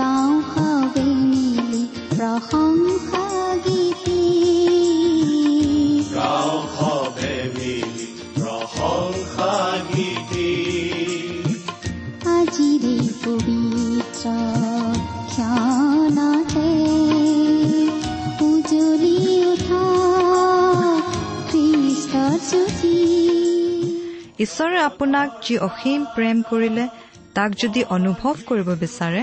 গাঁও সবে মিলি গীতি উঠা খ্ৰীষ্টৰ জ্যোতি ঈশ্বৰে আপোনাক যি অসীম প্ৰেম কৰিলে তাক যদি অনুভৱ কৰিব বিচাৰে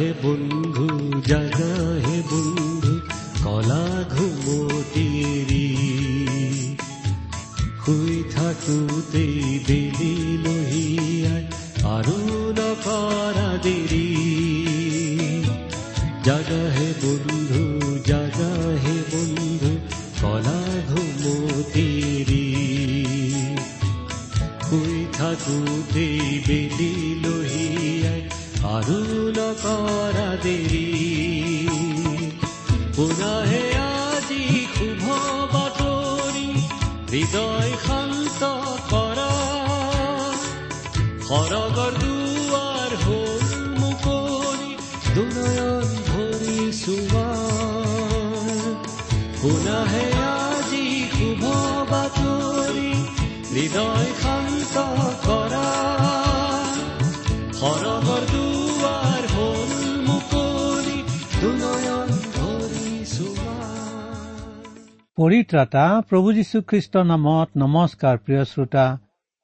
হে বন্ধু জাগা হে বন্ধু কলা ঘুমতিৰি শুই থাকোতেই বেলি লহিয়াই আৰু নকৰা দেৰি। জাগা হে বন্ধু জাগা হে বন্ধু কলা ঘুমতিৰি শুই থাকোতেই বেলি আৰু নকৰা দেৰি পুনহে আজি শুভ বাতৰি হৃদয় শান্ত কৰা সৰগৰ দুৱাৰ হ'ল মুকলি দুনয়ন ভৰি চোৱা পুনহে আজি শুভ বাতৰি হৃদয় শান্ত কৰা সৰগৰ পৰিত্ৰাতা প্ৰভু যীশুখ্ৰীষ্টৰ নামত নমস্কাৰ প্ৰিয় শ্ৰোতা।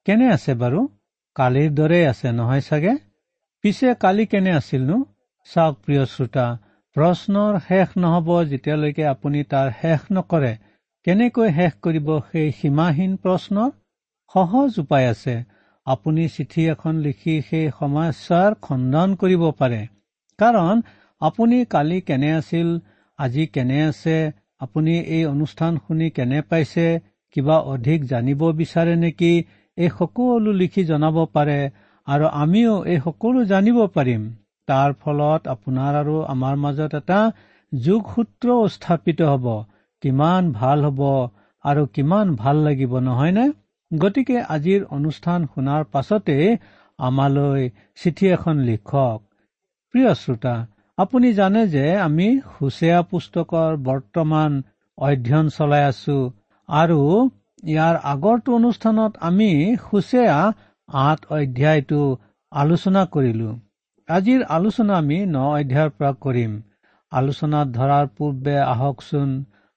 কেনে আছে বাৰু? কালিৰ দৰে আছে নহয় চাগে? পিছে কালি কেনে আছিলনো? চাওক প্ৰিয় শ্ৰোতা প্ৰশ্নৰ শেষ নহব যেতিয়ালৈকে আপুনি তাৰ শেষ নকৰে। কেনেকৈ শেষ কৰিব সেই সীমাহীন প্ৰশ্নৰ? সহজ উপায় আছে। আপুনি চিঠি এখন লিখি সেই সমস্যাৰ খণ্ডন কৰিব পাৰে। কাৰণ আপুনি কালি কেনে আছিল? আজি কেনে আছে? আপুনি এই অনুষ্ঠান শুনি কেনে পাইছে কিবা অধিক জানিব বিচাৰে নেকি এই সকলো লিখি জনাব পাৰে আৰু আমিও এই সকলো জানিব পাৰিম। তাৰ ফলত আপোনাৰ আৰু আমাৰ মাজত এটা যোগসূত্ৰ স্থাপিত হ'ব। কিমান ভাল হ'ব আৰু কিমান ভাল লাগিব নহয়নে? গতিকে আজিৰ অনুষ্ঠান শুনাৰ পাছতে আমালৈ চিঠি এখন লিখক। প্ৰিয় শ্ৰোতা আপুনি জানে যে আমি হুচেয়া পুস্তকৰ বৰ্তমান অধ্যয়ন চলাই আছো আৰু ইয়াৰ আগৰটো অনুষ্ঠানত আমি হুচেয়া আঠ অধ্যায়টো আলোচনা কৰিলো। আজিৰ আলোচনা আমি ন অধ্যায়ৰ পৰা কৰিম। আলোচনাত ধৰাৰ পূৰ্বে আহকচোন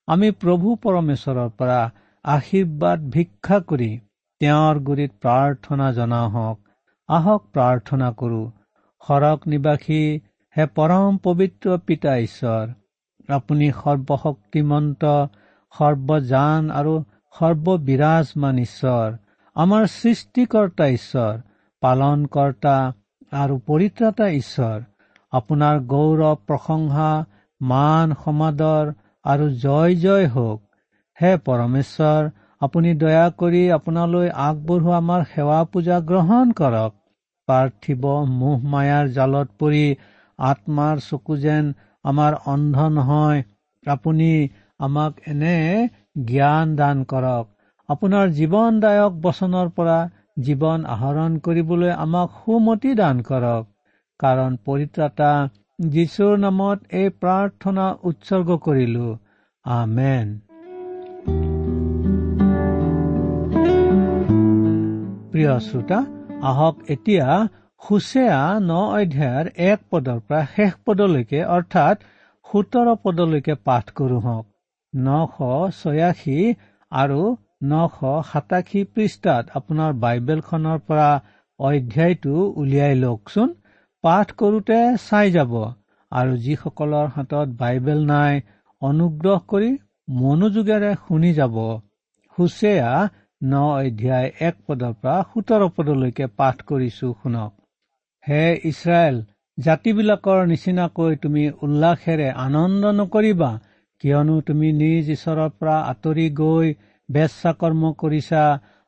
আমি প্ৰভু পৰমেশ্বৰৰ পৰা আশীৰ্বাদ ভিক্ষা কৰি তেওঁৰ গুৰিত প্ৰাৰ্থনা জনাওঁ হওক। আহক প্ৰাৰ্থনা কৰো। সৰগ নিবাসী হে পৰম পবিত্ৰ পিতা ঈশ্বৰ আপুনি সৰ্বশক্তিমন্ত সৰ্বজান আৰু সৰ্ববিৰাজমান ঈশ্বৰ আমাৰ সৃষ্টিকৰ্তা ঈশ্বৰ পালনকৰ্তা আৰু পৰিত্ৰাতা ঈশ্বৰ আপোনাৰ গৌৰৱ প্ৰশংসা মান সমাদৰ আৰু জয় জয় হওক। হে পৰমেশ্বৰ আপুনি দয়া কৰি আপোনালৈ আগবঢ়োৱা আমাৰ সেৱা পূজা গ্ৰহণ কৰক। পাৰ্থিৱ মোহ মায়াৰ জালত পৰি আত্মাৰ চকু যেন আমাৰ অন্ধ নহয় আপুনি আমাক এনে জ্ঞান দান কৰক। আপোনাৰ জীৱনদায়ক বচনৰ পৰা জীৱন আহৰণ কৰিবলৈ আমাক সুমতি দান কৰক। কাৰণ পৰিত্ৰাতা যীশুৰ নামত এই প্ৰাৰ্থনা উৎসৰ্গ কৰিলো। আমেন। প্ৰিয় শ্ৰোতা আহক এতিয়া সুচেয়া ন অধ্যায়ৰ এক পদৰ পৰা শেষ পদলৈকে অৰ্থাৎ সোতৰ পদলৈকে পাঠ কৰো হওক। নশ ছয়াশী আৰু নশ সাতাশী পৃষ্ঠাত আপোনাৰ বাইবেলখনৰ পৰা অধ্যায়টো উলিয়াই লওকচোন। পাঠ কৰোতে চাই যাব। আৰু যিসকলৰ হাতত বাইবেল নাই অনুগ্ৰহ কৰি মনোযোগেৰে শুনি যাব। হুচেয়া ন অধ্যায় এক পদৰ পৰা সোতৰ পদলৈকে পাঠ কৰিছো শুনক। হে ইছৰাইল জাতিবিলাকৰ নিচিনাকৈ তুমি উল্লাসেৰে আনন্দ নকৰিবা কিয়নো তুমি নিজ ঈশ্বৰৰ পৰা আঁতৰি গৈ বেচা কৰ্ম কৰিছা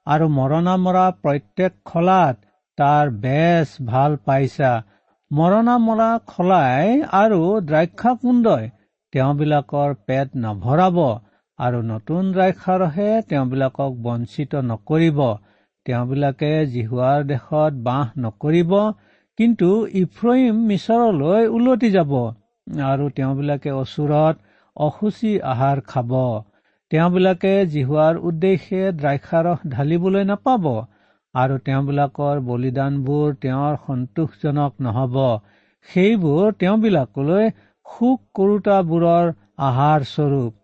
আৰু মৰণা মৰা প্ৰত্যেক খলাত তাৰ বেচ ভাল পাইছা। মৰণা মৰা খলাই আৰু দ্ৰাক্ষা কুণ্ডই তেওঁবিলাকৰ পেট নভৰাব আৰু নতুন দ্ৰাক্ষাৰহে তেওঁবিলাকক বঞ্চিত নকৰিব। তেওঁবিলাকে জিহুৱাৰ দেশত বাহ নকৰিব কিন্তু ইফ্ৰহিম মিছৰলৈ ওলটি যাব আৰু তেওঁবিলাকে অচুৰত অসুচি আহাৰ খাব। তেওঁবিলাকে জিহুৱাৰ উদ্দেশ্যে দ্ৰাক্ষাৰস ঢালিবলৈ নাপাব আৰু তেওঁবিলাকৰ বলিদানবোৰ তেওঁৰ সন্তোষজনক নহব। সেইবোৰ তেওঁবিলাকলৈ সুখ কৰোতাবোৰৰ আহাৰ স্বৰূপ।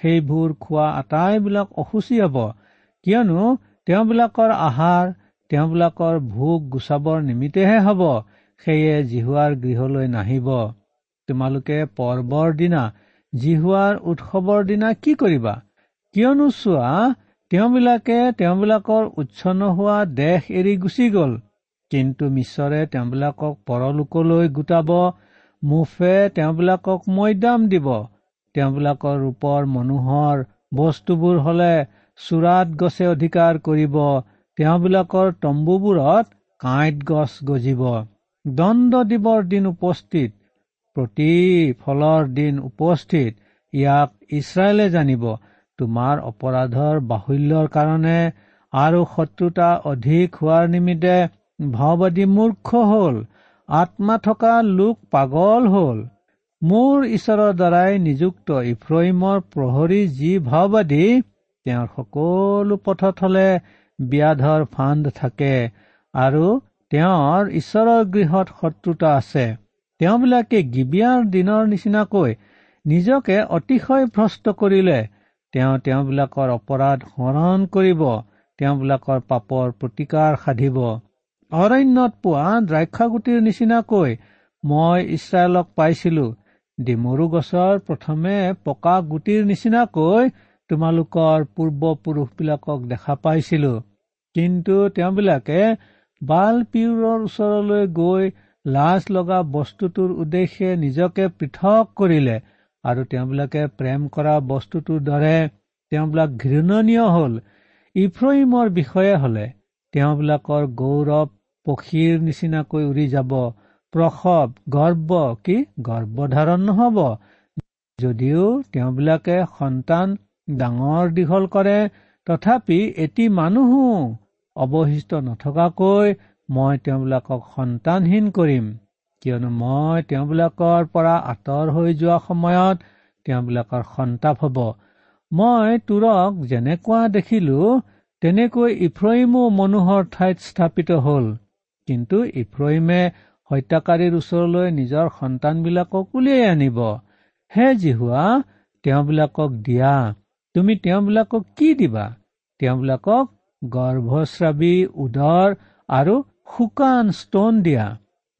সেইবোৰ খোৱা আটাইবিলাক অসুচী হ'ব। কিয়নো তেওঁবিলাকৰ আহাৰ তেওঁবিলাকৰ ভোগ গুচাবৰ নিমিত্তেহে হ'ব সেয়ে জিহুৱাৰ গৃহলৈ নাহিব। তোমালোকে পৰ্বৰ দিনা জিহুৱাৰ উৎসৱৰ দিনা কি কৰিবা? কিয়নো চোৱা তেওঁবিলাকে তেওঁবিলাকৰ উচ্ছন্ন হোৱা দেশ এৰি গুচি গল। কিন্তু মিছৰে তেওঁবিলাকক পৰলোকলৈ গোটাব মুফে তেওঁবিলাকক মৈদাম দিব। তেওঁবিলাকৰ ৰূপৰ মানুহৰ বস্তুবোৰ হলে চোৰাত গছে অধিকাৰ কৰিব। তেওঁবিলাকৰ তম্বুবোৰত কাঁইট গছ গজিব। দণ্ড দিবৰ দিন উপস্থিত প্ৰতি ফলৰ দিন উপস্থিত ইয়াক ইছৰাইলে জানিব। তোমাৰ অপৰাধৰ বাহুল্যৰ কাৰণে আৰু শত্ৰুতা অধিক হোৱাৰ নিমিত্তে ভাওবাদী মূৰ্খ হল আত্মা থকা লোক পাগল হল। মোৰ ঈশ্বৰৰ দ্বাৰাই নিযুক্ত ইফ্ৰহিমৰ প্ৰহৰী যি ভাওবাদী তেওঁৰ সকলো পথত হলে ব্যাধৰ ফাণ্ড থাকে আৰু তেওঁৰ ঈশ্বৰৰ গৃহত শত্ৰুতা আছে। তেওঁবিলাকে গিবিয়াৰ দিনৰ নিচিনাকৈ নিজকে অতিশয় ভ্ৰষ্ট কৰিলে। তেওঁ তেওঁবিলাকৰ অপৰাধ সোঁৱৰণ কৰিব। তেওঁবিলাকৰ পাপৰ প্ৰতিকাৰ সাধিব। অৰণ্যত পোৱা দ্ৰাক্ষাগুটিৰ নিচিনাকৈ মই ইছৰাইলক পাইছিলো। ডিমৰু গছৰ প্ৰথমে পকা গুটিৰ নিচিনাকৈ তোমালোকৰ পূৰ্বপুৰুষবিলাকক দেখা পাইছিলো। কিন্তু তেওঁবিলাকে বাল পিউৰৰ ওচৰলৈ গৈ লাজ লগা বস্তুটোৰ উদ্দেশ্যে নিজকে পৃথক কৰিলে আৰু তেওঁবিলাকে প্ৰেম কৰা বস্তুটোৰ দৰে তেওঁবিলাক ঘৃণনীয় হল। ইফ্ৰহিমৰ বিষয়ে হলে তেওঁবিলাকৰ গৌৰৱ পক্ষীৰ নিচিনাকৈ উৰি যাব প্ৰসৱ গৰ্ব কি গৰ্ভধাৰণ নহব। যদিও তেওঁবিলাকে সন্তান ডাঙৰ দীঘল কৰে তথাপি এটি মানুহো অৱশিষ্ট নথকাকৈ মই তেওঁবিলাকক সন্তানহীন কৰিম। কিয়নো মই তেওঁবিলাকৰ পৰা আঁতৰ হৈ যোৱা সময়ত তেওঁবিলাকৰ সন্তাপ হব। মই তোৰক যেনেকুৱা দেখিলো তেনেকৈ ইফ্ৰহিমো মনোহৰ ঠাইত স্থাপিত হল। কিন্তু ইফ্ৰহিমে হত্যাকাৰীৰ ওচৰলৈ নিজৰ সন্তানবিলাকক উলিয়াই আনিব। হে জিহুৱা তেওঁবিলাকক দিয়া। তুমি তেওঁবিলাকক কি দিবা? তেওঁবিলাকক গৰ্ভস্ৰাৱী উদৰ আৰু শুকান স্তন দিয়া।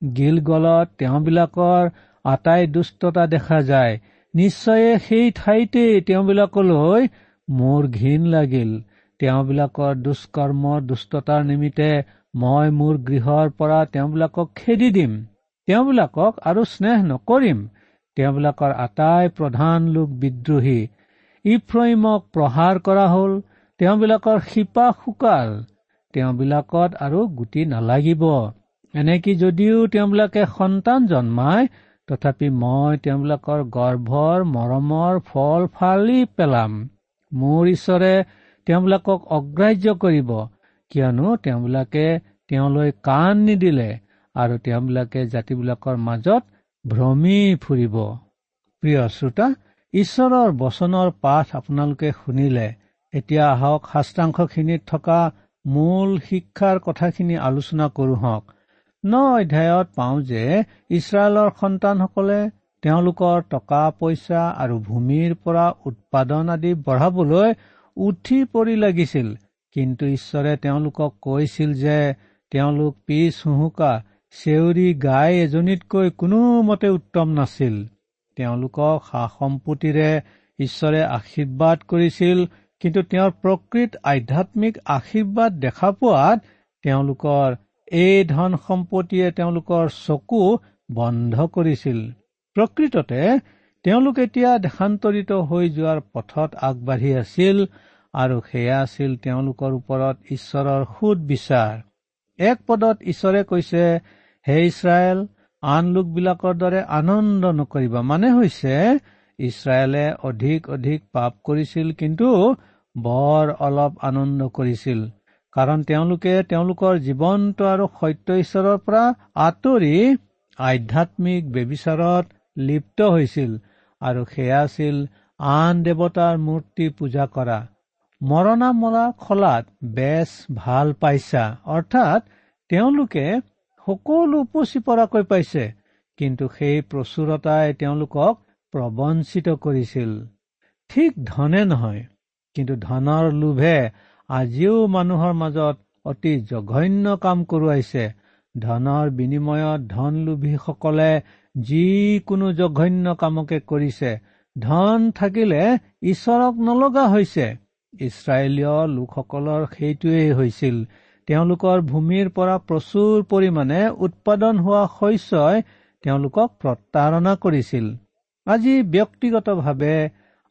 গিলগলত তেওঁবিলাকৰ আটাই দুষ্টতা দেখা যায়। নিশ্চয়ে সেই ঠাইতেই তেওঁবিলাকলৈ মোৰ ঘীন লাগিল। তেওঁবিলাকৰ দুষ্কৰ্ম দুষ্টতাৰ নিমিত্তে মই মোৰ গৃহৰ পৰা তেওঁবিলাকক খেদি দিম। তেওঁবিলাকক আৰু স্নেহ নকৰিম। তেওঁবিলাকৰ আটাই প্ৰধান লোক বিদ্ৰোহী। ইফ্ৰহিমক প্ৰহাৰ কৰা হল তেওঁবিলাকৰ শিপা শুকাল তেওঁবিলাকত আৰু গুটি নালাগিব। এনেকি যদিও তেওঁবিলাকে সন্তান জন্মায় তথাপি মই তেওঁবিলাকৰ গৰ্ভৰ মৰমৰ ফল ফালি পেলাম। মোৰ ঈশ্বৰে তেওঁবিলাকক অগ্ৰাহ্য কৰিব কিয়নো তেওঁবিলাকে তেওঁলৈ কাণ নিদিলে আৰু তেওঁবিলাকে জাতিবিলাকৰ মাজত ভ্ৰমি ফুৰিব। প্ৰিয় শ্ৰোতা ঈশ্বৰৰ বচনৰ পাঠ আপোনালোকে শুনিলে এতিয়া আহক শাস্ত্ৰাংশখিনিত থকা মূল শিক্ষাৰ কথাখিনি আলোচনা কৰোঁ হওক। ন অধ্যায়ত পাওঁ যে ইছৰাইলৰ সন্তানসকলে তেওঁলোকৰ টকা পইচা আৰু ভূমিৰ পৰা উৎপাদন আদি বঢ়াবলৈ উঠি পৰি লাগিছিল। কিন্তু ঈশ্বৰে তেওঁলোকক কৈছিল যে তেওঁলোক পিছ হুহুকা চেউৰী গাই এজনীতকৈ কোনোমতে উত্তম নাছিল। তেওঁলোকক সা সম্পত্তিৰে ঈশ্বৰে আশীৰ্বাদ কৰিছিল কিন্তু তেওঁৰ প্ৰকৃত আধ্যাত্মিক আশীৰ্বাদ দেখা পোৱাত তেওঁলোকৰ এই ধন সম্পত্তিয়ে তেওঁলোকৰ চকু বন্ধ কৰিছিল। প্ৰকৃততে তেওঁলোক এতিয়া দেশান্তৰিত হৈ যোৱাৰ পথত আগবাঢ়ি আছিল আৰু সেয়া আছিল তেওঁলোকৰ ওপৰত ঈশ্বৰৰ সুদ বিচাৰ এক পদত ঈশ্বৰে কৈছে হে ইছৰাইল আন লোকবিলাকৰ দৰে আনন্দ নকৰিবা। মানে হৈছে ইছৰাইলে অধিক অধিক পাপ কৰিছিল কিন্তু বৰ অলপ আনন্দ কৰিছিল। কাৰণ তেওঁলোকে তেওঁলোকৰ জীৱন্ত আৰু সত্য ঈশ্বৰৰ পৰা আঁতৰি আধ্যাত্মিক ব্যবিচাৰত লিপ্ত হৈছিল আৰু সেয়া আছিল আন দেৱতাৰ মূৰ্তি পূজা কৰা। মৰণা মৰা খলাত বেচ ভাল পাইছা। অৰ্থাৎ তেওঁলোকে সকলো উপচি পৰাকৈ পাইছে। কিন্তু সেই প্ৰচুৰতাই তেওঁলোকক প্ৰবঞ্চিত কৰিছিল। ঠিক ধনে নহয় কিন্তু ধনৰ লোভে আজিও মানুহৰ মাজত অতি জঘন্য কাম কৰোৱাইছে। ধনৰ বিনিময়ত ধন লোভীসকলে যিকোনো জঘন্য কামকে কৰিছে। ধন থাকিলে ঈশ্বৰক নলগা হৈছে। ইছৰাইলীয় লোকসকলৰ সেইটোৱেই হৈছিল। তেওঁলোকৰ ভূমিৰ পৰা প্ৰচুৰ পৰিমাণে উৎপাদন হোৱা শস্যই তেওঁলোকক প্ৰতাৰণা কৰিছিল। আজি ব্যক্তিগতভাৱে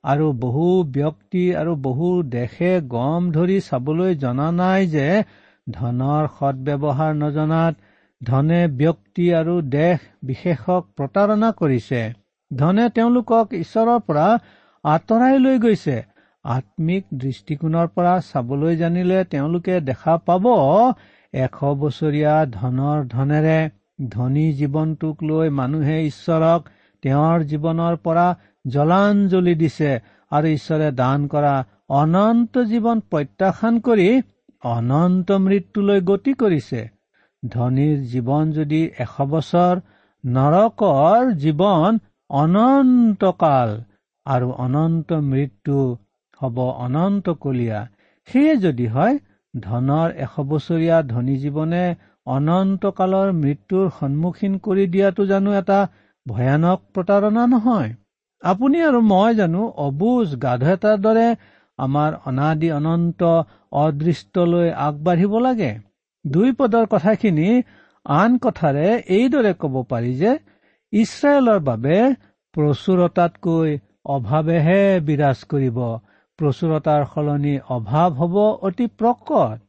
আৰু বহু ব্যক্তি আৰু বহু দেশে গম ধৰি চাবলৈ জনা নাই যে ধনৰ সদব্যৱহাৰ নজনাত ধনে ব্যক্তি আৰু দেশ বিশেষক প্ৰতাৰণা কৰিছে। ধনে তেওঁলোকক ঈশ্বৰৰ পৰা আঁতৰাই লৈ গৈছে। আত্মিক দৃষ্টিকোণৰ পৰা চাবলৈ জানিলে তেওঁলোকে দেখা পাব এশ বছৰীয়া ধনৰ ধনেৰে ধনী জীৱনটোক লৈ মানুহে ঈশ্বৰক তেওঁৰ জীৱনৰ পৰা জলাঞ্জলি দিছে আৰু ঈশ্বৰে দান কৰা অনন্ত জীৱন প্ৰত্যাখ্যান কৰি অনন্ত মৃত্যুলৈ গতি কৰিছে। ধনীৰ জীৱন যদি এশ বছৰ নৰকৰ জীৱন অনন্তকাল আৰু অনন্ত মৃত্যু হ'ব অনন্তকলীয়া সেয়ে যদি হয় ধনৰ এশ বছৰীয়া ধনী জীৱনে অনন্তকালৰ মৃত্যুৰ সন্মুখীন কৰি দিয়াটো জানো এটা ভয়ানক প্ৰতাৰণা নহয়। আপুনি আৰু মই জানো অবুজ গাধ এটাৰ দৰে আমাৰ অনাদি অনন্ত অদৃষ্টলৈ আগবাঢ়িব লাগে। দুই পদৰ কথাখিনি আন কথাৰে এইদৰে ক'ব পাৰি যে ইছৰাইলৰ বাবে প্ৰচুৰতাতকৈ অভাৱেহে বিৰাজ কৰিব। প্ৰচুৰতাৰ সলনি অভাৱ হ'ব অতি প্ৰকট।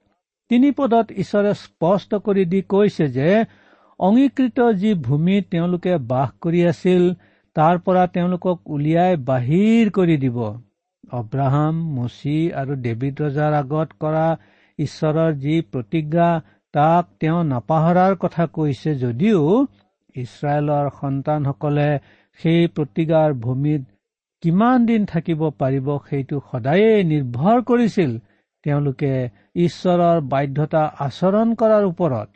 তিনি পদত ঈশ্বৰে স্পষ্ট কৰি দি কৈছে যে অংগীকৃত যি ভূমিত তেওঁলোকে বাস কৰি আছিল তাৰ পৰা তেওঁলোকক উলিয়াই বাহিৰ কৰি দিব। অব্ৰাহাম মুচি আৰু ডেভিড ৰজাৰ আগত কৰা ঈশ্বৰৰ যি প্ৰতিজ্ঞা তাক তেওঁ নাপাহৰাৰ কথা কৈছে যদিও ইছৰাইলৰ সন্তানসকলে সেই প্ৰতিজ্ঞাৰ ভূমিত কিমান দিন থাকিব পাৰিব সেইটো সদায়েই নিৰ্ভৰ কৰিছিল তেওঁলোকে ঈশ্বৰৰ বাধ্যতা আচৰণ কৰাৰ ওপৰত।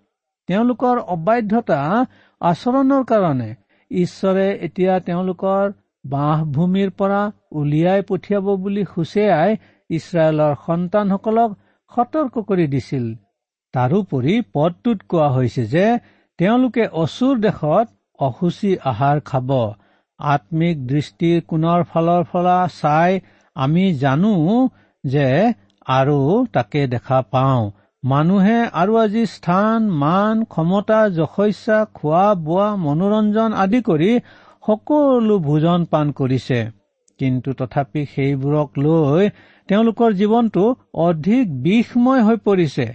তেওঁলোকৰ অবাধ্যতা আচৰণৰ কাৰণে ঈশ্বৰে এতিয়া তেওঁলোকৰ বাঁহভূমিৰ পৰা উলিয়াই পঠিয়াব বুলি সুচেয়াই ইছৰাইলৰ সন্তানসকলক সতৰ্ক কৰি দিছিল। তাৰোপৰি পদটোত কোৱা হৈছে যে তেওঁলোকে অচুৰ দেশত অসুচী আহাৰ খাব। আত্মিক দৃষ্টিৰ কোণৰ ফালৰ পৰা চাই আমি জানো যে আৰু তাকে দেখা পাওঁ। মানুহে আৰু আজি স্থান মান ক্ষমতা যশস্যা খোৱা বোৱা মনোৰঞ্জন আদি কৰি সকলো ভোজন পান কৰিছে। কিন্তু তথাপি সেইবোৰক লৈ তেওঁলোকৰ জীৱনটো অধিক বিষময় হৈ পৰিছে।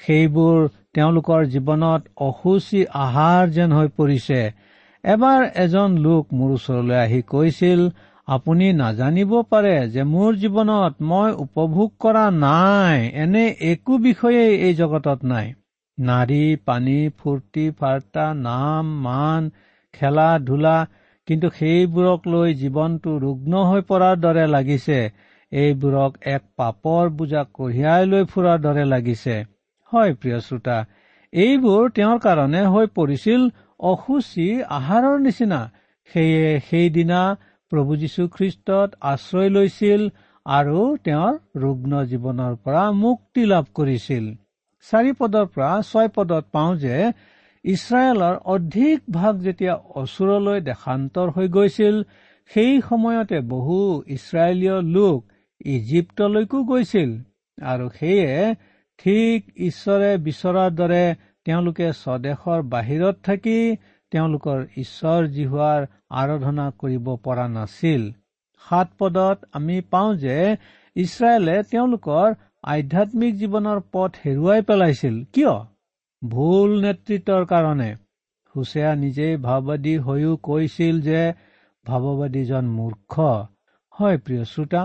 সেইবোৰ তেওঁলোকৰ জীৱনত অসুচী আহাৰ যেন হৈ পৰিছে। এবাৰ এজন লোক মোৰ ওচৰলৈ আহি কৈছিল আপুনি নাজানিব পাৰে যে মোৰ জীৱনত মই উপভোগ কৰা নাই এনে একো বিষয়েই এই জগতত নাই। নাৰী পানী ফূৰ্তি ফাৰ্তা নাম মান খেলা ধূলা কিন্তু সেইবোৰক লৈ জীৱনটো ৰুগ্ন হৈ পৰাৰ দৰে লাগিছে। এইবোৰক এক পাপৰ বোজা কঢ়িয়াই লৈ ফুৰাৰ দৰে লাগিছে। হয় প্ৰিয় শ্ৰোতা এইবোৰ তেওঁৰ কাৰণে হৈ পৰিছিল অসুচী আহাৰৰ নিচিনা। সেয়ে সেইদিনা প্ৰভু যীশুখ্ৰীষ্টত আশ্ৰয় লৈছিল আৰু তেওঁৰ ৰুগ্ন জীৱনৰ পৰা মুক্তি লাভ কৰিছিল। চাৰি পদৰ পৰা ছয় পদত পাওঁ যে ইছৰাইলৰ অধিক ভাগ যেতিয়া অচুৰলৈ দেশান্তৰ হৈ গৈছিল সেই সময়তে বহু ইছৰাইলীয় লোক ইজিপ্তলৈকো গৈছিল। আৰু সেয়ে ঠিক ঈশ্বৰে বিচৰাৰ দৰে তেওঁলোকে স্বদেশৰ বাহিৰত থাকি তেওঁলোকৰ ঈশ্বৰ জিহুৱাৰ আৰাধনা কৰিব পৰা নাছিল। সাত পদত আমি পাওঁ যে ইছৰাইলে তেওঁলোকৰ আধ্যাত্মিক জীৱনৰ পথ হেৰুৱাই পেলাইছিল। কিয়? ভুল নেতৃত্বৰ কাৰণে। হুছেয়া নিজেই ভাৱবাদী হৈও কৈছিল যে ভাৱবাদীজন মূৰ্খ। হয় প্ৰিয় শ্ৰোতা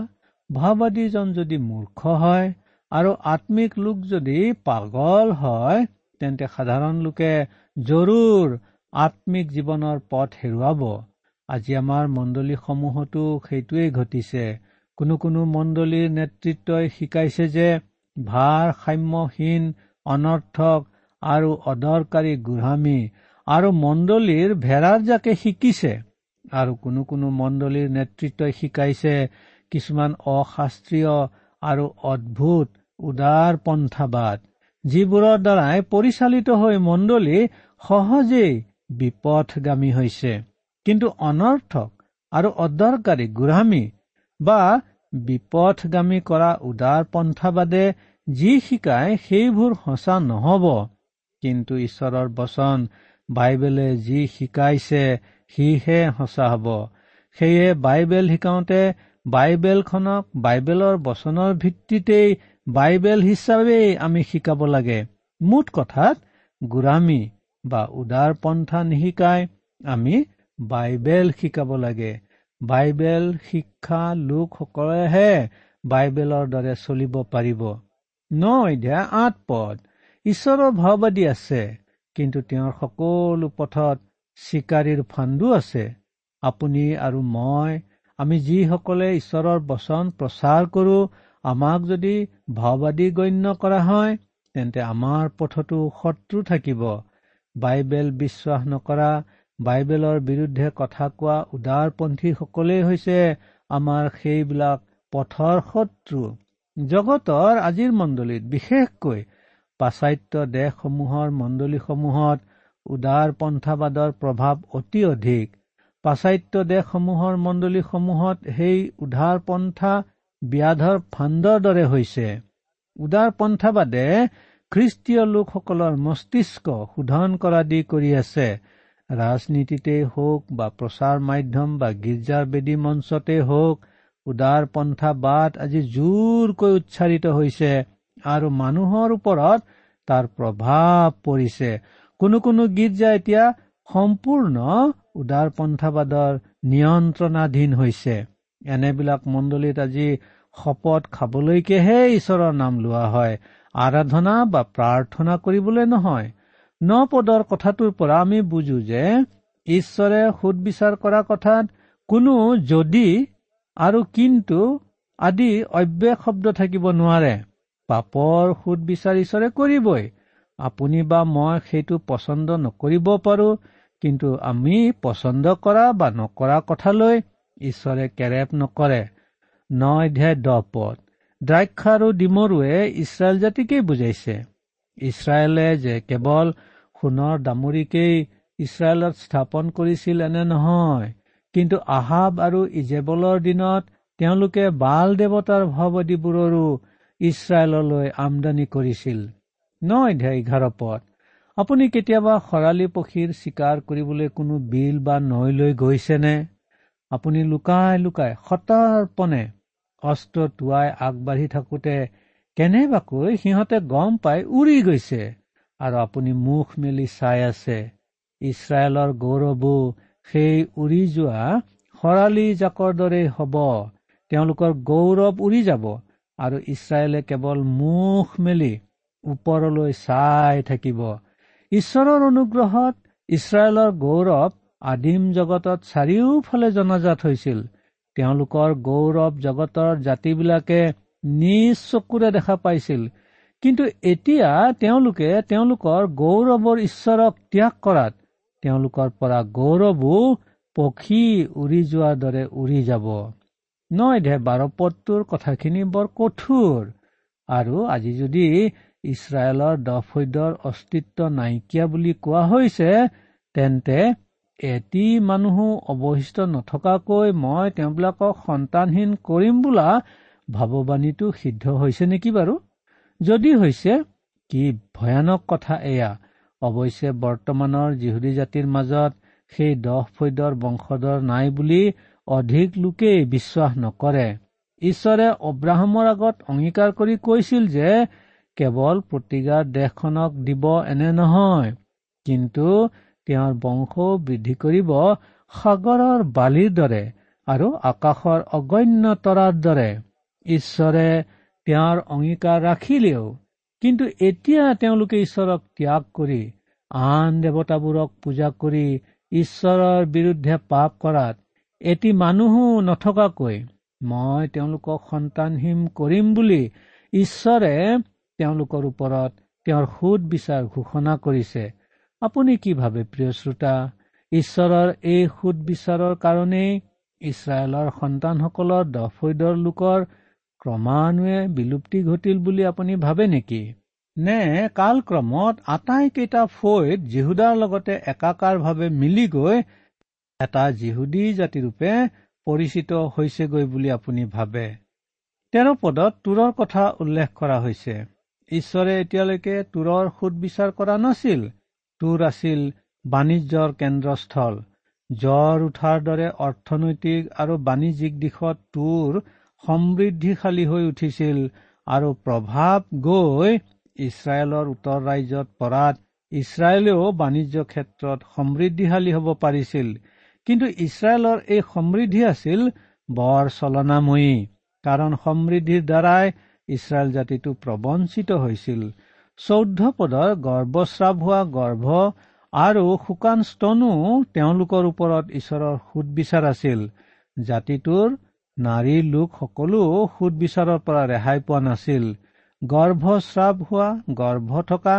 ভাৱবাদীজন যদি মূৰ্খ হয় আৰু আত্মিক লোক যদি পাগল হয় তেন্তে সাধাৰণ লোকে জৰুৰ আত্মিক জীৱনৰ পথ হেৰুৱাব। আজি আমাৰ মণ্ডলীসমূহতো সেইটোৱেই ঘটিছে। কোনো কোনো মণ্ডলীৰ নেতৃত্বই শিকাইছে যে ভাৰসাম্যহীন অনৰ্থক আৰু অদৰকাৰী গোহামী আৰু মণ্ডলীৰ ভেড়াৰ জাকে শিকিছে। আৰু কোনো কোনো মণ্ডলীৰ নেতৃত্বই শিকাইছে কিছুমান অশাস্ত্ৰীয় আৰু অদ্ভুত উদাৰ পন্থাবাদ যিবোৰৰ দ্বাৰাই পৰিচালিত হৈ মণ্ডলী সহজেই বিপথগামী হৈছে। কিন্তু অনৰ্থক আৰু অদৰকাৰী গোৰামী বা বিপথগামী কৰা উদাৰ পন্থাবাদে যি শিকায় সেইবোৰ সঁচা নহব। কিন্তু ঈশ্বৰৰ বচন বাইবেলে যি শিকাইছে সিহে সঁচা হব। সেয়ে বাইবেল শিকাওঁতে বাইবেলখনক বাইবেলৰ বচনৰ ভিত্তিতেই বাইবেল হিচাপেই আমি শিকাব লাগে। মুঠ কথাত গোৰামী বা উদাৰ পন্থা নিশিকাই আমি বাইবেল শিকাব লাগে। বাইবেল শিক্ষা লোকসকলেহে বাইবেলৰ দৰে চলিব পাৰিব। ন অধ্যায় আঠ পদ ঈশ্বৰৰ ভাওবাদী আছে কিন্তু তেওঁৰ সকলো পথত চিকাৰীৰ ফাণ্ডো আছে। আপুনি আৰু মই আমি যিসকলে ঈশ্বৰৰ বচন প্ৰচাৰ কৰো আমাক যদি ভাওবাদী গণ্য কৰা হয় তেন্তে আমাৰ পথতো শত্ৰু থাকিব। বাইবেল বিশ্বাস নকৰা বাইবেলৰ বিৰুদ্ধে কথা কোৱা উদাৰপন্থীসকলেই হৈছে আমাৰ সেইবিলাক পথৰ শত্ৰু। জগতৰ আজিৰ মণ্ডলীত বিশেষকৈ পাশ্চাত্য দেশসমূহৰ মণ্ডলীসমূহত উদাৰ পন্থাবাদৰ প্ৰভাৱ অতি অধিক। পাশ্চাত্য দেশসমূহৰ মণ্ডলীসমূহত সেই উদাৰ পন্থা ব্যাধৰ ফাণ্ডৰ দৰে হৈছে। উদাৰ পন্থাবাদে খ্ৰীষ্টীয় লোকসকলৰ মস্তিষ্ক শোধন কৰা দি কৰি আছে। ৰাজনীতিতেই হওক বা প্ৰচাৰ মাধ্যম বা গীৰ্জাৰ বেদী মঞ্চতেই হওক উদাৰ পন্থা বাট আজি জোৰকৈ উচ্চাৰিত হৈছে আৰু মানুহৰ ওপৰত তাৰ প্ৰভাৱ পৰিছে। কোনো কোনো গীৰ্জা এতিয়া সম্পূৰ্ণ উদাৰ পন্থাবাদৰ নিয়ন্ত্ৰণাধীন হৈছে। এনেবিলাক মণ্ডলীত আজি শপত খাবলৈকেহে ঈশ্বৰৰ নাম লোৱা হয়। আৰাধনা বা প্ৰাৰ্থনা কৰিবলৈ নহয়। ন পদৰ কথাটোৰ পৰা আমি বুজো যে ঈশ্বৰে সুদবিচাৰ কৰা কথাত কোনো যদি আৰু কিন্তু আদি অব্যয় শব্দ থাকিব নোৱাৰে। পাপৰ সুদবিচাৰ ঈশ্বৰে কৰিবই। আপুনি বা মই সেইটো পচন্দ নকৰিব পাৰো কিন্তু আমি পচন্দ কৰা বা নকৰা কথালৈ ঈশ্বৰে কেৰেপ নকৰে। ন অধ্যায় দহ পদ দ্ৰাক্ষ আৰু ডিমৰুৱে ইছৰাইল জাতিকেই বুজাইছে। ইছৰাইলে যে কেৱল সোণৰ দামৰিকেই ইছৰাইলত স্থাপন কৰিছিল এনে নহয় কিন্তু আহাব আৰু ইজেবলৰ দিনত তেওঁলোকে বাল দেৱতাৰ ভাৱদীবোৰৰো ইছৰাইললৈ আমদানি কৰিছিল। ন অধ্যায় এঘাৰ পদ আপুনি কেতিয়াবা খৰালি পক্ষীৰ চিকাৰ কৰিবলৈ কোনো বিল বা নৈলৈ গৈছেনে? আপুনি লুকাই লুকাই সতৰ্পণে অস্ত্ৰ টোৱাই আগবাঢ়ি থাকোতে কেনেবাকৈ সিহঁতে গম পাই উৰি গৈছে। আৰু আপুনি মুখ মেলি চাই আছে ইছৰাইলৰ গৌৰৱো সেই উৰি যোৱা খৰালি জাকৰ দৰেই হব। তেওঁলোকৰ গৌৰৱ উৰি যাব আৰু ইছৰাইলে কেৱল মুখ মেলি ওপৰলৈ চাই থাকিব। ঈশ্বৰৰ অনুগ্ৰহত ইছৰাইলৰ গৌৰৱ আদিম জগতত চাৰিওফালে জনাজাত হৈছিল। তেওঁলোকৰ গৌৰৱ জগতৰ জাতিবিলাকে নিজ চকুৰে দেখা পাইছিল। কিন্তু এতিয়া তেওঁলোকে তেওঁলোকৰ গৌৰৱৰ ঈশ্বৰক ত্যাগ কৰাত তেওঁলোকৰ পৰা গৌৰৱো পক্ষী উৰি যোৱাৰ দৰে উৰি যাব। নয় দে বাৰপদটোৰ কথাখিনি বৰ কঠোৰ। আৰু আজি যদি ইছৰাইলৰ দফৈদৰ অস্তিত্ব নাইকিয়া বুলি কোৱা হৈছে তেন্তে এটি মানুহো অৱশিষ্ট নথকাকৈ মই তেওঁবিলাকক সন্তানহীন কৰিম বোলা ভাৱবাণীটো সিদ্ধ হৈছে নেকি বাৰু? যদি হৈছে কি ভয়ানক কথা এয়া? অৱশ্যে বৰ্তমানৰ যিহুদী জাতিৰ মাজত সেই দহ ফৈদৰ বংশধৰ নাই বুলি অধিক লোকেই বিশ্বাস নকৰে। ঈশ্বৰে অব্ৰাহামৰ আগত অংগীকাৰ কৰি কৈছিল যে কেৱল প্ৰতিগাৰ দেশখনক দিব এনে নহয় কিন্তু তেওঁৰ বংশও বৃদ্ধি কৰিব সাগৰৰ বালিৰ দৰে আৰু আকাশৰ অগণ্য তৰাৰ দৰে। ঈশ্বৰে তেওঁৰ অংগীকাৰ ৰাখিলেও কিন্তু এতিয়া তেওঁলোকে ঈশ্বৰক ত্যাগ কৰি আন দেৱতাবোৰক পূজা কৰি ঈশ্বৰৰ বিৰুদ্ধে পাপ কৰাত এটি মানুহো নথকাকৈ মই তেওঁলোকক সন্তানহীন কৰিম বুলি ঈশ্বৰে তেওঁলোকৰ ওপৰত তেওঁৰ সুদ বিচাৰ ঘোষণা কৰিছে। আপুনি কি ভাবে প্ৰিয় শ্ৰোতা? ঈশ্বৰৰ এই সুদ বিচাৰৰ কাৰণেই ইছৰাইলৰ সন্তানসকলৰ দফৈদৰ লোকৰ ক্ৰমান্বয়ে বিলুপ্তি ঘটিল বুলি আপুনি ভাবে নেকি? নে কালক্ৰমত আটাইকেইটা ফৈদ জিহুদাৰ লগতে একাকাৰভাৱে মিলি গৈ এটা জিহুদী জাতিৰূপে পৰিচিত হৈছেগৈ বুলি আপুনি ভাবে? তেৰ পদত তোৰৰ কথা উল্লেখ কৰা হৈছে। ঈশ্বৰে এতিয়ালৈকে তোৰৰ সুদবিচাৰ কৰা নাছিল। তোৰ আছিল বাণিজ্যৰ কেন্দ্ৰস্থল। জ্বৰ উঠাৰ দৰে অৰ্থনৈতিক আৰু বাণিজ্যিক দিশত তোৰ সমৃদ্ধিশালী হৈ উঠিছিল আৰু প্ৰভাৱ গৈ ইছৰাইলৰ উত্তৰ ৰাজ্যত পৰাত ইছৰাইলেও বাণিজ্য ক্ষেত্ৰত সমৃদ্ধিশালী হ'ব পাৰিছিল। কিন্তু ইছৰাইলৰ এই সমৃদ্ধি আছিল বৰ চলনাময়ী কাৰণ সমৃদ্ধিৰ দ্বাৰাই ইছৰাইল জাতিটো প্ৰবঞ্চিত হৈছিল। চৌধ্য পদৰ গৰ্ভস্ৰাৱ হোৱা গৰ্ভ আৰু শুকান স্তনো তেওঁলোকৰ ওপৰত ঈশ্বৰৰ সুদবিচাৰ আছিল। জাতিটোৰ নাৰী লোক সকলো সুদবিচাৰৰ পৰা ৰেহাই পোৱা নাছিল। গৰ্ভস্ৰাৱ হোৱা গৰ্ভ থকা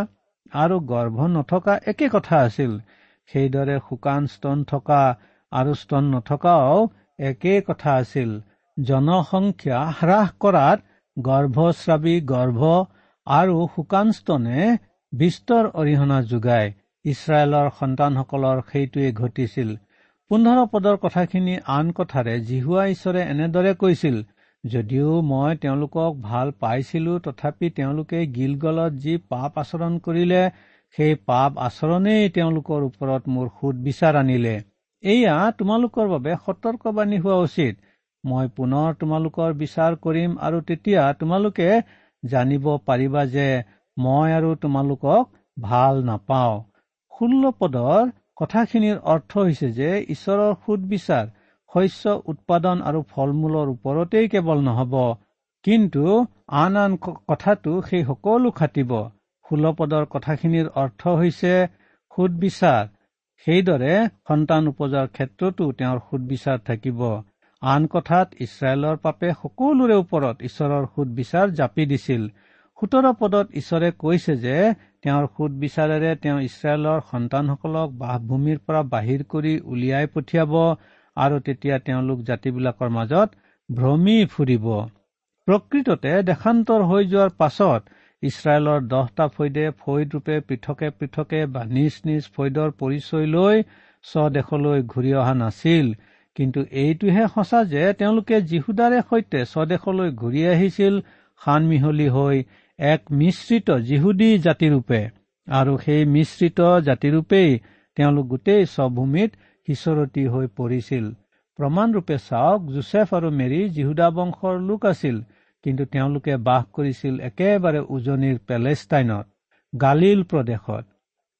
আৰু গৰ্ভ নথকা একে কথা আছিল। সেইদৰে শুকান স্তন থকা আৰু স্তন নথকাও একে কথা আছিল। জনসংখ্যা হ্ৰাস কৰাত গৰ্ভস্ৰাৱী গৰ্ভ আৰু শুকানস্তনে বিস্তৰ অৰিহণা যোগায়। ইছৰাইলৰ সন্তানসকলৰ সেইটোৱে ঘটিছিল। পোন্ধৰ পদৰ কথাখিনি আন কথাৰে জিহুৱা ঈশ্বৰে এনেদৰে কৈছিল যদিও মই তেওঁলোকক ভাল পাইছিলো তথাপি তেওঁলোকে গিলগলত যি পাপ আচৰণ কৰিলে সেই পাপ আচৰণেই তেওঁলোকৰ ওপৰত মোৰ সুদ বিচাৰ আনিলে। এয়া তোমালোকৰ বাবে সতৰ্কবাণী হোৱা উচিত। মই পুনৰ তোমালোকৰ বিচাৰ কৰিম আৰু তেতিয়া তোমালোকে জানিব পাৰিবা যে মই আৰু তোমালোকক ভাল নাপাওঁ। ষোল্ল পদৰ কথাখিনিৰ অৰ্থ হৈছে যে ঈশ্বৰৰ সুদবিচাৰ শস্য উৎপাদন আৰু ফল মূলৰ ওপৰতেই কেৱল নহ'ব কিন্তু আন আন কথাটো সেই সকলো খাটিব। ষোল্ল পদৰ কথাখিনিৰ অৰ্থ হৈছে সুদবিচাৰ। সেইদৰে সন্তান উপজাৰ ক্ষেত্ৰতো তেওঁৰ সুদবিচাৰ থাকিব। আন কথাত ইছৰাইলৰ পাপে সকলোৰে ওপৰত ঈশ্বৰৰ সুদবিচাৰ জাপি দিছিল। সোতৰ পদত ঈশ্বৰে কৈছে যে তেওঁৰ সুদবিচাৰেৰে তেওঁ ইছৰাইলৰ সন্তানসকলক বাসভূমিৰ পৰা বাহিৰ কৰি উলিয়াই পঠিয়াব আৰু তেতিয়া তেওঁলোক জাতিবিলাকৰ মাজত ভ্ৰমি ফুৰিব। প্ৰকৃততে দেশান্তৰ হৈ যোৱাৰ পাছত ইছৰাইলৰ দহটা ফৈদে ফৈদ ৰূপে পৃথকে পৃথকে বা নিজ নিজ ফৈদৰ পৰিচয় লৈ স্বদেশলৈ ঘূৰি অহা নাছিল। কিন্তু এইটোহে সঁচা যে তেওঁলোকে যীহুদাৰে সৈতে স্বদেশলৈ ঘূৰি আহিছিল সান মিহলি হৈ এক মিশ্ৰিত যীহুদী জাতিৰূপে। আৰু সেই মিশ্ৰিত জাতিৰূপেই তেওঁলোক গোটেই স্বভূমিত সিঁচৰতি হৈ পৰিছিল। প্ৰমাণৰূপে চাওক জোচেফ আৰু মেৰী যীহুদা বংশৰ লোক আছিল কিন্তু তেওঁলোকে বাস কৰিছিল একেবাৰে উজনিৰ পেলেষ্টাইনত গালিল প্ৰদেশত।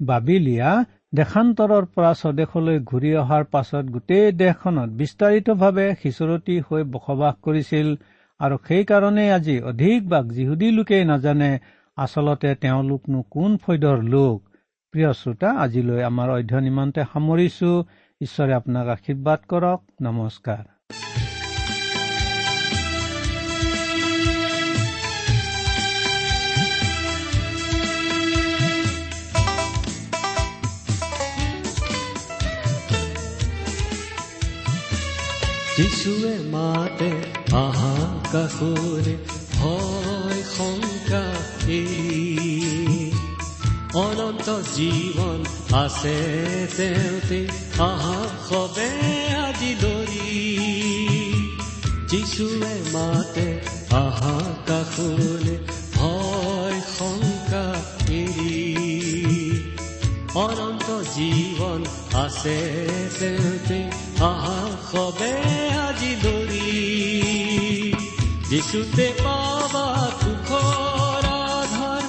বাবিলিয়া দেশান্তৰৰ পৰা স্বদেশলৈ ঘূৰি অহাৰ পাছত গোটেই দেশখনত বিস্তাৰিতভাৱে সিঁচৰতি হৈ বসবাস কৰিছিল আৰু সেইকাৰণেই আজি অধিকভাগ যিহুদী লোকেই নাজানে আচলতে তেওঁলোকনো কোন ফৈদৰ লোক। প্ৰিয় শ্ৰোতা আজিলৈ আমাৰ অধ্যয়ন ইমানতে সামৰিছো। ঈশ্বৰে আপোনাক আশীৰ্বাদ কৰক। নমস্কাৰ। যিশুৱে মাতে আহা কাষৰে ভয় শংকা অনন্ত জীৱন আছে তেওঁতে আহা সবে আজি দৰি যিশুৱে মাতে আহা কাষৰে ভয় শংকা অনন্ত জীৱন আছে যিচুতে পাবা সুখৰ আধাৰ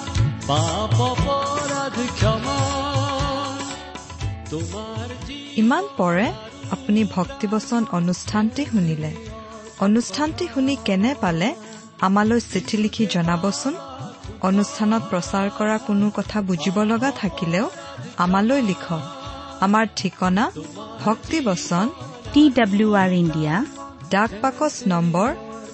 পাপ অপৰাধ ক্ষমা। তোমাৰ ইমান পৰে আপুনি ভক্তিবচন অনুষ্ঠানটি শুনিলে। অনুষ্ঠানটি শুনি কেনে পালে আমালৈ চিঠি লিখি জনাবচোন? অনুষ্ঠানত প্ৰচাৰ কৰা কোনো কথা বুজিব লগা থাকিলেও আমালৈ লিখক। আমাৰ ঠিকনা ভক্তিবচন টি ডাব্লিউ আৰ ইণ্ডিয়া ডাক পাকচ number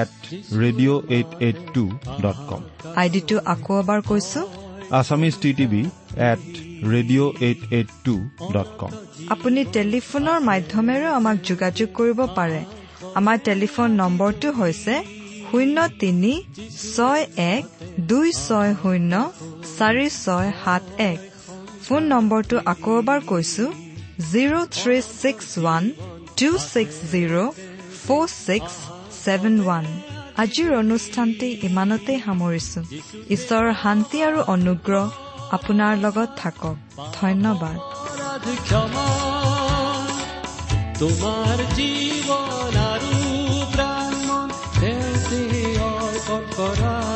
at radio' eight eight two dot com আইডিটো আকৌ এবাৰ কৈছো। Assamese T TV at radio' eight eight two dot com আপুনি টেলিফোনৰ মাধ্যমেৰেও আমাক যোগাযোগ কৰিব পাৰে। আমাৰ টেলিফোন নম্বৰটো হৈছে শূন্য তিনি ছয় এক দুই ছয় শূন্য চাৰি ছয় সাত এক। ফোন নম্বৰটো আকৌ এবাৰ কৈছো zero' three six one two six zero' four six seven one আজিৰ অনুষ্ঠানটি ইমানতেই সামৰিছো। ঈশ্বৰৰ শান্তি আৰু অনুগ্ৰহ আপোনাৰ লগত থাকক। ধন্যবাদ। আৰু প্ৰাণ কৰা।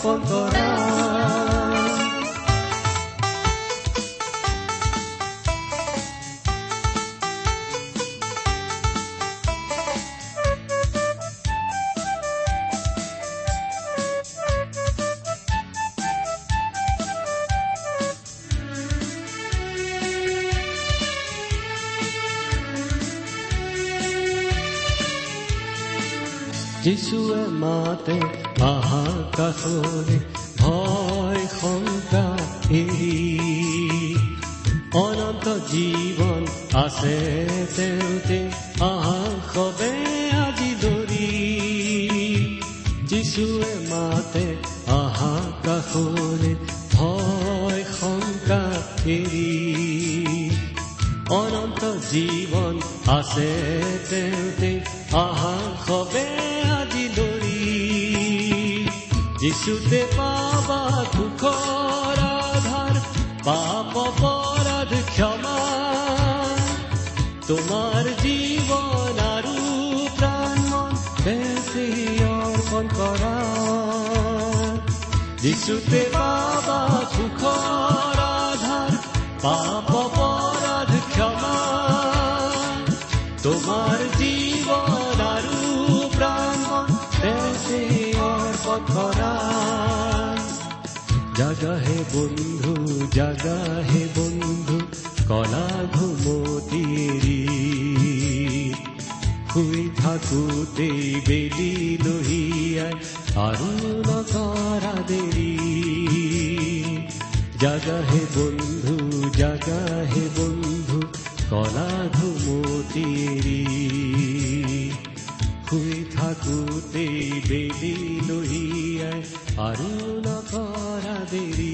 অৰ্পণ কৰা যিশুৱে মাতে আহা কাষৰে ভয় শংকা এৰি অনন্ত জীৱন আছে তেওঁতে আহা সবে আজি দৰি যিশুৱে মাতে আহা কাষৰে ভয় শংকা এৰি অনন্ত জীৱন আছে তেওঁতে যিচুতে পাবা সুখৰ আধাৰ পাপ অপৰাধ ক্ষমা। তোমাৰ জীৱন আৰু প্ৰাণ তেওঁতে অৰ্পণ কৰা। যিচুতে পাবা জাগা হে বন্ধু জাগা হে বন্ধু কলা ঘুমতিৰি শুই থাকোতেই বেলি লহিয়াই আৰু নকৰা দেৰি জাগা হে বন্ধু জাগা হে বন্ধু কলা ঘুমতিৰি শুই থাকোতেই বেলি লহিয়াই আৰু নকৰা দেৰি